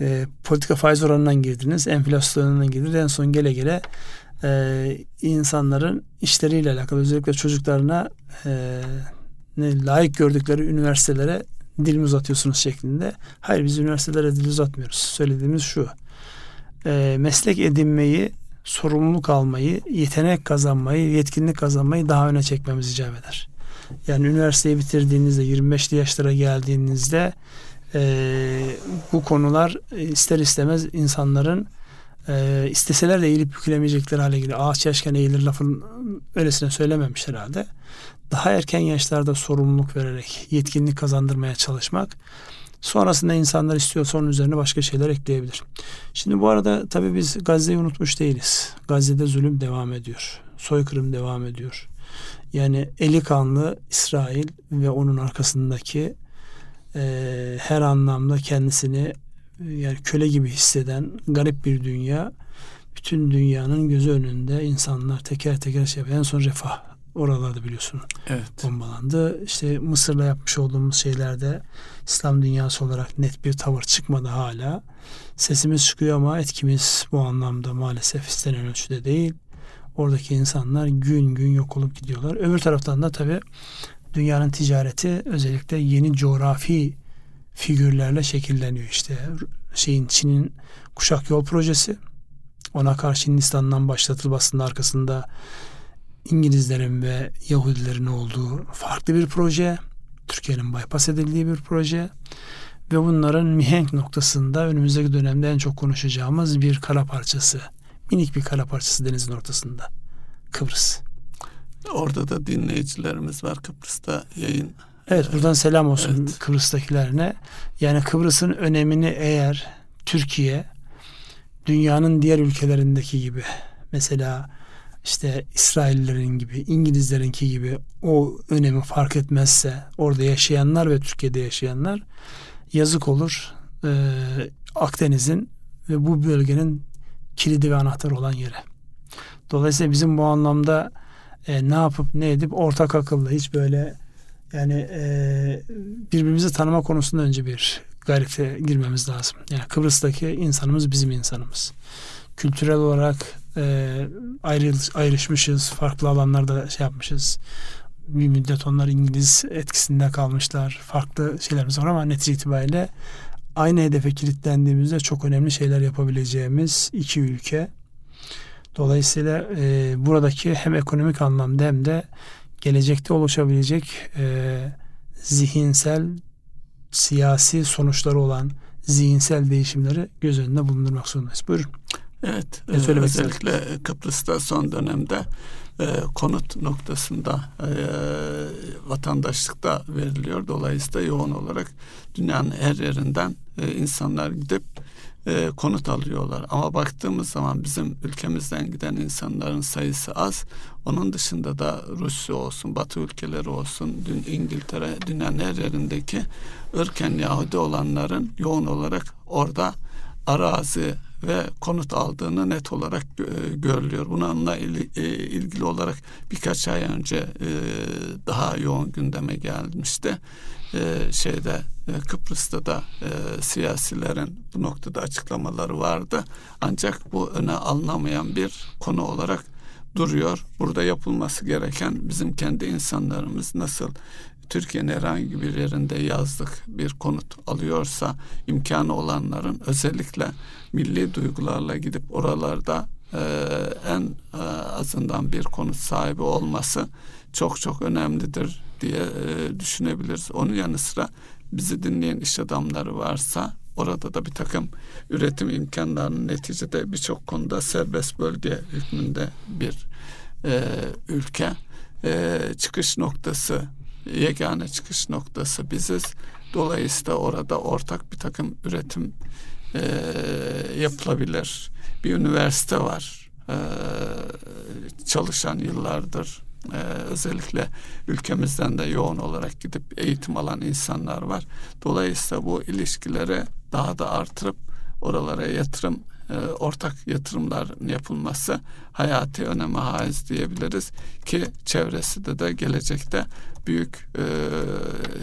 E, politika faiz oranından girdiniz, enflasyonundan girdiniz. En son gele gele e, insanların işleriyle alakalı özellikle çocuklarına e, ne layık gördükleri üniversitelere dil mi uzatıyorsunuz şeklinde. Hayır biz üniversitelere dil uzatmıyoruz. Söylediğimiz şu. E, meslek edinmeyi, sorumluluk almayı, yetenek kazanmayı, yetkinlik kazanmayı daha öne çekmemiz icap eder. Yani üniversiteyi bitirdiğinizde 25'li yaşlara geldiğinizde e, bu konular ister istemez insanların e, isteseler de eğilip bükülemeyecekleri hale geliyor. Ağaç yaşken eğilir lafın öylesine söylememiş herhalde. Daha erken yaşlarda sorumluluk vererek yetkinlik kazandırmaya çalışmak sonrasında insanlar istiyorsa onun üzerine başka şeyler ekleyebilir. Şimdi bu arada tabii biz Gazze'yi unutmuş değiliz. Gazze'de zulüm devam ediyor. Soykırım devam ediyor. Yani eli kanlı İsrail ve onun arkasındaki e, her anlamda kendisini yani köle gibi hisseden garip bir dünya bütün dünyanın gözü önünde insanlar teker teker şey yapıyor. En son refah oralarda biliyorsun evet. bombalandı. İşte Mısır'la yapmış olduğumuz şeylerde İslam dünyası olarak net bir tavır çıkmadı hala. Sesimiz çıkıyor ama etkimiz bu anlamda maalesef istenen ölçüde değil. Oradaki insanlar gün gün yok olup gidiyorlar. Öbür taraftan da tabii dünyanın ticareti özellikle yeni coğrafi figürlerle şekilleniyor. İşte şeyin Çin'in kuşak yol projesi ona karşı Hindistan'dan başlatılıp aslında arkasında İngilizlerin ve Yahudilerin olduğu farklı bir proje. Türkiye'nin bypass edildiği bir proje. Ve bunların mihenk noktasında önümüzdeki dönemde en çok konuşacağımız bir kara parçası. Minik bir kara parçası denizin ortasında. Kıbrıs. Orada da dinleyicilerimiz var Kıbrıs'ta yayın. Evet buradan selam olsun evet. Kıbrıs'takilerine. Yani Kıbrıs'ın önemini eğer Türkiye dünyanın diğer ülkelerindeki gibi mesela işte İsraillerin gibi, İngilizlerinki gibi o önemi fark etmezse orada yaşayanlar ve Türkiye'de yaşayanlar yazık olur. Ee, Akdeniz'in ve bu bölgenin kilidi ve anahtarı olan yere. Dolayısıyla bizim bu anlamda e, ne yapıp ne edip ortak akıllı hiç böyle yani e, birbirimizi tanıma konusunda önce bir gayrete girmemiz lazım. Yani Kıbrıs'taki insanımız bizim insanımız. Kültürel olarak e, ayrı, ayrışmışız, farklı alanlarda şey yapmışız. Bir müddet onlar İngiliz etkisinde kalmışlar. Farklı şeylerimiz var ama netice itibariyle aynı hedefe kilitlendiğimizde çok önemli şeyler yapabileceğimiz iki ülke. Dolayısıyla e, buradaki hem ekonomik anlamda hem de gelecekte oluşabilecek e, zihinsel siyasi sonuçları olan zihinsel değişimleri göz önünde bulundurmak zorundayız. Buyurun. Evet, e, özellikle istedim. Kıbrıs'ta son dönemde e, konut noktasında e, vatandaşlıkta veriliyor. Dolayısıyla yoğun olarak dünyanın her yerinden e, insanlar gidip e, konut alıyorlar. Ama baktığımız zaman bizim ülkemizden giden insanların sayısı az. Onun dışında da Rusya olsun, Batı ülkeleri olsun, dün İngiltere, dünyanın her yerindeki ırken Yahudi olanların yoğun olarak orada arazi ve konut aldığını net olarak görülüyor. Bununla e, ilgili olarak birkaç ay önce e, daha yoğun gündeme gelmişti. E, şeyde Kıbrıs'ta da siyasilerin bu noktada açıklamaları vardı. Ancak bu öne alınamayan bir konu olarak duruyor. Burada yapılması gereken bizim kendi insanlarımız nasıl Türkiye'nin herhangi bir yerinde yazlık bir konut alıyorsa imkanı olanların özellikle milli duygularla gidip oralarda e, en e, azından bir konut sahibi olması çok çok önemlidir diye e, düşünebiliriz. Onun yanı sıra bizi dinleyen iş adamları varsa orada da bir takım üretim imkanlarının neticede birçok konuda serbest bölge hükmünde bir e, ülke e, çıkış noktası yegane çıkış noktası biziz. Dolayısıyla orada ortak bir takım üretim e, yapılabilir. Bir üniversite var. E, çalışan yıllardır e, özellikle ülkemizden de yoğun olarak gidip eğitim alan insanlar var. Dolayısıyla bu ilişkileri daha da artırıp oralara yatırım e, ortak yatırımlar yapılması hayati öneme haiz diyebiliriz ki çevresinde de gelecekte büyük e,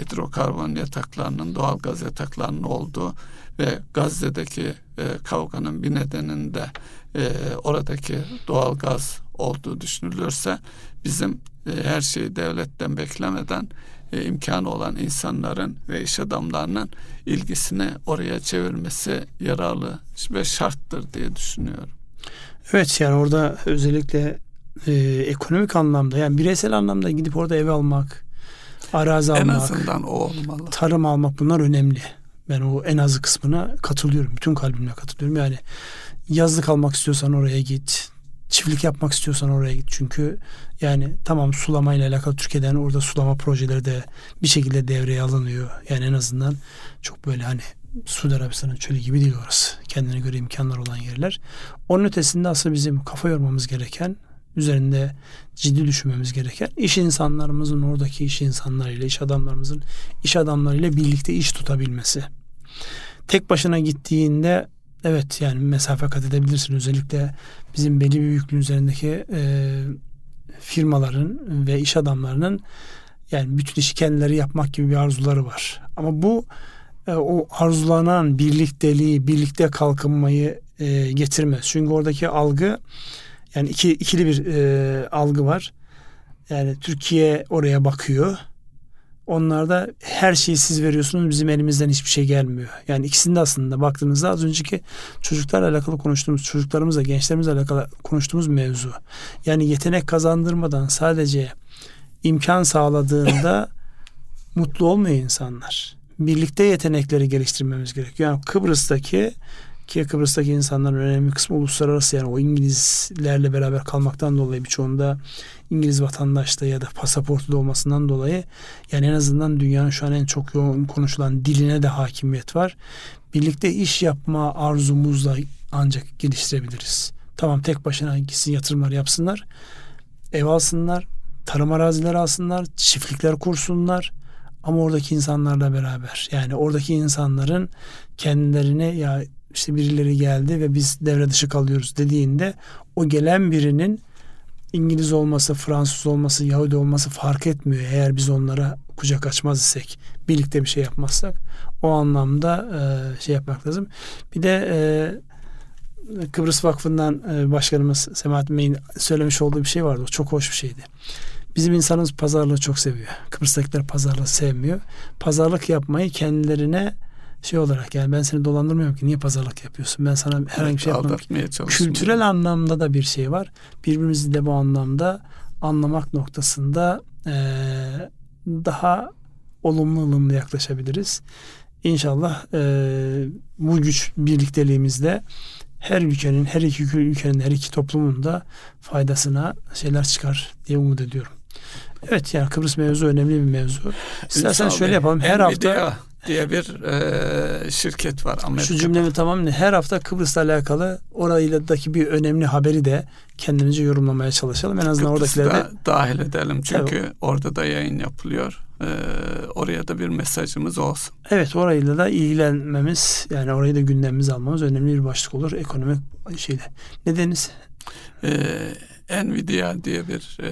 hidrokarbon yataklarının, doğal gaz yataklarının olduğu ve Gazze'deki e, kavganın bir nedeninde e, oradaki doğal gaz olduğu düşünülürse bizim e, her şeyi devletten beklemeden e, imkanı olan insanların ve iş adamlarının ilgisini oraya çevirmesi yararlı ve şarttır diye düşünüyorum. Evet yani orada özellikle e, ekonomik anlamda yani bireysel anlamda gidip orada ev almak, arazi almak, en azından o olmalı. Tarım almak bunlar önemli. Ben o en azı kısmına katılıyorum. Bütün kalbimle katılıyorum. Yani yazlık almak istiyorsan oraya git çiftlik yapmak istiyorsan oraya git. Çünkü yani tamam sulamayla alakalı Türkiye'den orada sulama projeleri de bir şekilde devreye alınıyor. Yani en azından çok böyle hani Suudi Arabistan'ın çölü gibi değil orası. Kendine göre imkanlar olan yerler. Onun ötesinde aslında bizim kafa yormamız gereken, üzerinde ciddi düşünmemiz gereken iş insanlarımızın oradaki iş insanlarıyla, iş adamlarımızın iş adamlarıyla birlikte iş tutabilmesi. Tek başına gittiğinde evet yani mesafe kat edebilirsin. Özellikle bizim belli bir büyüklüğün üzerindeki e, firmaların ve iş adamlarının yani bütün işi kendileri yapmak gibi bir arzuları var. Ama bu e, o arzulanan birlikteliği, birlikte kalkınmayı e, getirmez. Çünkü oradaki algı yani iki, ikili bir e, algı var. Yani Türkiye oraya bakıyor Onlarda her şeyi siz veriyorsunuz bizim elimizden hiçbir şey gelmiyor. Yani ikisinde aslında baktığınızda az önceki çocuklarla alakalı konuştuğumuz çocuklarımızla gençlerimizle alakalı konuştuğumuz mevzu. Yani yetenek kazandırmadan sadece imkan sağladığında mutlu olmuyor insanlar. Birlikte yetenekleri geliştirmemiz gerekiyor. Yani Kıbrıs'taki ki Kıbrıs'taki insanların önemli kısmı uluslararası yani o İngilizlerle beraber kalmaktan dolayı birçoğunda İngiliz vatandaşlığı ya da pasaportu da olmasından dolayı yani en azından dünyanın şu an en çok yoğun konuşulan diline de hakimiyet var. Birlikte iş yapma arzumuzla ancak geliştirebiliriz. Tamam tek başına gitsin yatırımlar yapsınlar. Ev alsınlar, tarım arazileri alsınlar, çiftlikler kursunlar ama oradaki insanlarla beraber yani oradaki insanların kendilerine ya işte birileri geldi ve biz devre dışı kalıyoruz dediğinde o gelen birinin İngiliz olması, Fransız olması, Yahudi olması fark etmiyor. Eğer biz onlara kucak açmaz isek, birlikte bir şey yapmazsak o anlamda e, şey yapmak lazım. Bir de e, Kıbrıs Vakfı'ndan e, başkanımız Semahattin Bey'in söylemiş olduğu bir şey vardı. O çok hoş bir şeydi. Bizim insanımız pazarlığı çok seviyor. Kıbrıs'takiler pazarlığı sevmiyor. Pazarlık yapmayı kendilerine şey olarak yani ben seni dolandırmıyorum ki niye pazarlık yapıyorsun? Ben sana herhangi bir şey yapmam. Kültürel anlamda da bir şey var. Birbirimizi de bu anlamda anlamak noktasında e, daha olumlu ılımlı yaklaşabiliriz. İnşallah e, bu güç birlikteliğimizde her ülkenin, her iki ülkenin, her iki toplumun da faydasına şeyler çıkar diye umut ediyorum. Evet yani Kıbrıs mevzu önemli bir mevzu. İstersen şöyle yapalım. Her hafta diye bir e, şirket var Amerika'da. Şu cümlemi tamamlayayım. Her hafta Kıbrıs'la alakalı orayıdaki bir önemli haberi de kendimizce yorumlamaya çalışalım. En azından Kıbrıs'ı oradakileri de dahil edelim. Çünkü evet. orada da yayın yapılıyor. Ee, oraya da bir mesajımız olsun. Evet orayla da ilgilenmemiz yani orayı da gündemimize almamız önemli bir başlık olur ekonomik şeyde. Nedeniz? Ee, Nvidia diye bir e,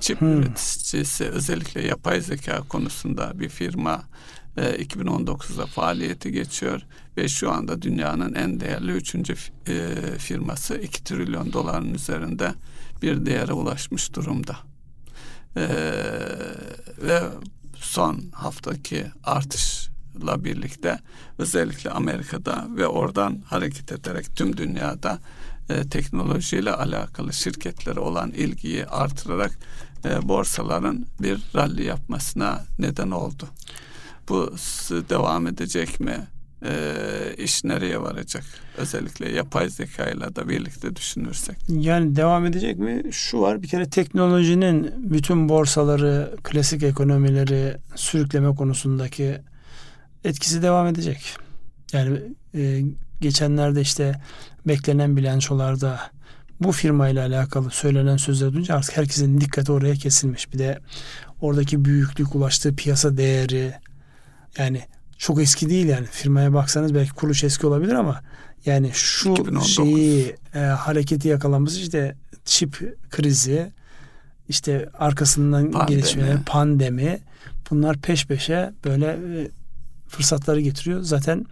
çip hmm. üreticisi özellikle yapay zeka konusunda bir firma 2019'da e, faaliyeti geçiyor ve şu anda dünyanın en değerli üçüncü e, firması 2 trilyon doların üzerinde bir değere ulaşmış durumda. Ee, ve son haftaki artışla birlikte özellikle Amerika'da ve oradan hareket ederek tüm dünyada e, teknolojiyle alakalı şirketlere olan ilgiyi artırarak e, borsaların bir rally yapmasına neden oldu. Bu devam edecek mi? E, iş nereye varacak? Özellikle yapay zeka ile de birlikte düşünürsek. Yani devam edecek mi? Şu var bir kere teknolojinin bütün borsaları, klasik ekonomileri sürükleme konusundaki etkisi devam edecek. Yani e, geçenlerde işte beklenen bilançolarda bu firmayla alakalı söylenen sözler duyunca artık herkesin dikkati oraya kesilmiş. Bir de oradaki büyüklük, ulaştığı piyasa değeri yani çok eski değil yani firmaya baksanız belki kuruluş eski olabilir ama yani şu 2019. şeyi e, hareketi yakalanması işte çip krizi işte arkasından pandemi. gelişmeler pandemi bunlar peş peşe böyle e, fırsatları getiriyor. Zaten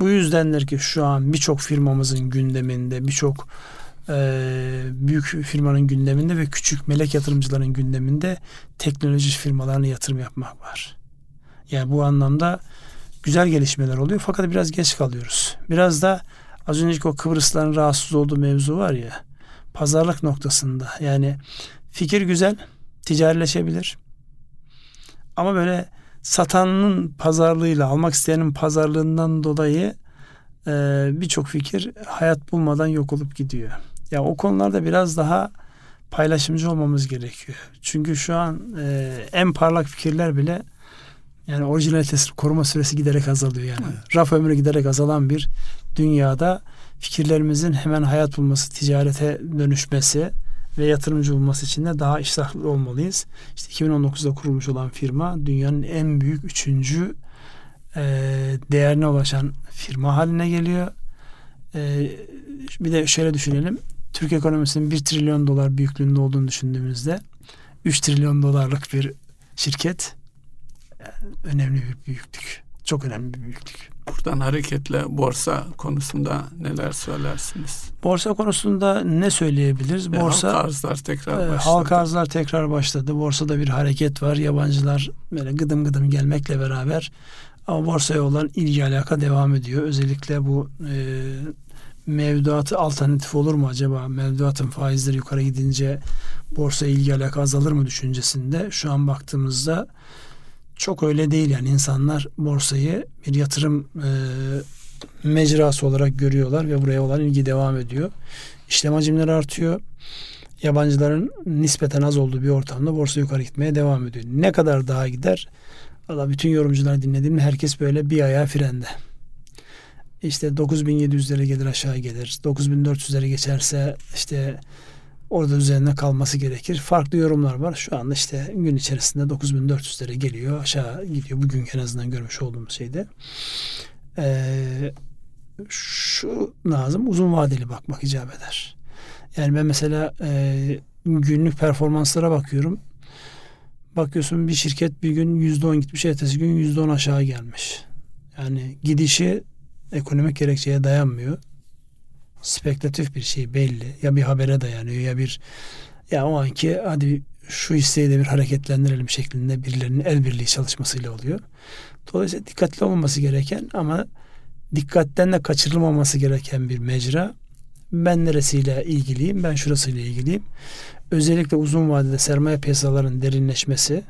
bu yüzdendir ki şu an birçok firmamızın gündeminde birçok e, büyük firmanın gündeminde ve küçük melek yatırımcıların gündeminde teknoloji firmalarına yatırım yapmak var. Yani bu anlamda güzel gelişmeler oluyor fakat biraz geç kalıyoruz. Biraz da az önceki o Kıbrısların rahatsız olduğu mevzu var ya pazarlık noktasında yani fikir güzel ticarileşebilir ama böyle satanın pazarlığıyla almak isteyenin pazarlığından dolayı e, birçok fikir hayat bulmadan yok olup gidiyor. Ya o konularda biraz daha paylaşımcı olmamız gerekiyor. Çünkü şu an e, en parlak fikirler bile yani orijinalitesi koruma süresi giderek azalıyor yani. Evet. Raf ömrü giderek azalan bir dünyada fikirlerimizin hemen hayat bulması, ticarete dönüşmesi ve yatırımcı bulması için de daha iştahlı olmalıyız. İşte 2019'da kurulmuş olan firma dünyanın en büyük üçüncü e, değerine ulaşan firma haline geliyor. E, bir de şöyle düşünelim. Türk ekonomisinin 1 trilyon dolar büyüklüğünde olduğunu düşündüğümüzde 3 trilyon dolarlık bir şirket önemli bir büyüklük. Çok önemli bir büyüklük. Buradan hareketle borsa konusunda neler söylersiniz? Borsa konusunda ne söyleyebiliriz? Ve borsa halk arzlar tekrar başladı. Halk arzlar tekrar başladı. Borsada bir hareket var. Yabancılar böyle gıdım gıdım gelmekle beraber ama borsaya olan ilgi alaka devam ediyor. Özellikle bu e, mevduatı alternatif olur mu acaba? Mevduatın faizleri yukarı gidince borsa ilgi alaka azalır mı düşüncesinde şu an baktığımızda çok öyle değil yani insanlar borsayı bir yatırım e, mecrası olarak görüyorlar ve buraya olan ilgi devam ediyor. İşlem hacimleri artıyor. Yabancıların nispeten az olduğu bir ortamda borsa yukarı gitmeye devam ediyor. Ne kadar daha gider? Valla bütün yorumcuları dinlediğimde herkes böyle bir ayağı frende. İşte 9700'lere gelir aşağı gelir. 9400'lere geçerse işte orada üzerine kalması gerekir. Farklı yorumlar var. Şu anda işte gün içerisinde 9400'lere geliyor. Aşağı gidiyor. Bugün en azından görmüş olduğumuz şeyde. Ee, şu lazım uzun vadeli bakmak icap eder. Yani ben mesela e, günlük performanslara bakıyorum. Bakıyorsun bir şirket bir gün yüzde on gitmiş, ertesi gün yüzde on aşağı gelmiş. Yani gidişi ekonomik gerekçeye dayanmıyor spekülatif bir şey belli. Ya bir habere dayanıyor ya bir ya o anki hadi şu hisseyi de bir hareketlendirelim şeklinde birilerinin el birliği çalışmasıyla oluyor. Dolayısıyla dikkatli olmaması gereken ama dikkatten de kaçırılmaması gereken bir mecra. Ben neresiyle ilgiliyim, ben şurasıyla ilgiliyim. Özellikle uzun vadede sermaye piyasalarının derinleşmesi,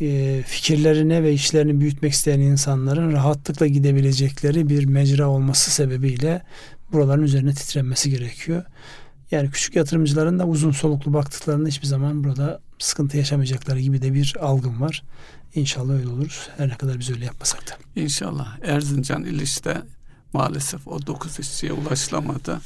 e, fikirlerini ve işlerini büyütmek isteyen insanların rahatlıkla gidebilecekleri bir mecra olması sebebiyle buraların üzerine titrenmesi gerekiyor. Yani küçük yatırımcıların da uzun soluklu baktıklarında hiçbir zaman burada sıkıntı yaşamayacakları gibi de bir algım var. İnşallah öyle olur. Her ne kadar biz öyle yapmasak da. İnşallah. Erzincan İliş'te maalesef o dokuz işçiye ulaşılamadı.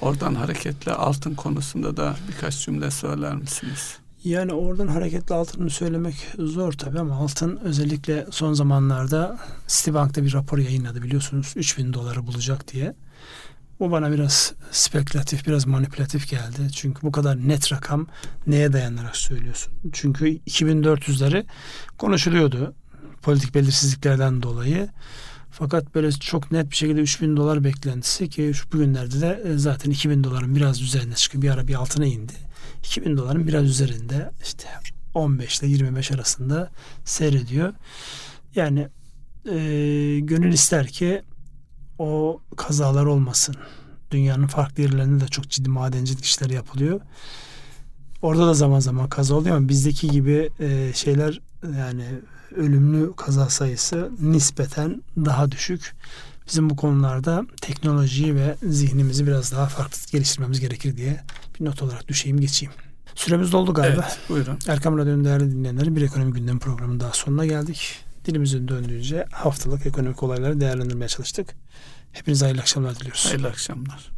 Oradan hareketle altın konusunda da birkaç cümle söyler misiniz? Yani oradan hareketli altını söylemek zor tabii ama altın özellikle son zamanlarda Citibank'ta bir rapor yayınladı biliyorsunuz 3000 doları bulacak diye. Bu bana biraz spekülatif, biraz manipülatif geldi. Çünkü bu kadar net rakam neye dayanarak söylüyorsun? Çünkü 2400'leri konuşuluyordu politik belirsizliklerden dolayı. Fakat böyle çok net bir şekilde 3000 dolar beklentisi ki şu bugünlerde de e, zaten 2000 doların biraz üzerine çıkıyor. Bir ara bir altına indi. 2000 doların biraz üzerinde işte 15 ile 25 arasında seyrediyor. Yani e, gönül ister ki o kazalar olmasın. Dünyanın farklı yerlerinde de çok ciddi madencilik işleri yapılıyor. Orada da zaman zaman kaza oluyor ama bizdeki gibi e, şeyler yani ölümlü kaza sayısı nispeten daha düşük. Bizim bu konularda teknolojiyi ve zihnimizi biraz daha farklı geliştirmemiz gerekir diye bir not olarak düşeyim geçeyim. Süremiz doldu galiba. Evet, buyurun. Erkam Radyo'nun değerli dinleyenleri bir ekonomi gündemi programının daha sonuna geldik. Dilimizin döndüğünce haftalık ekonomik olayları değerlendirmeye çalıştık. Hepinize hayırlı akşamlar diliyoruz. Hayırlı akşamlar.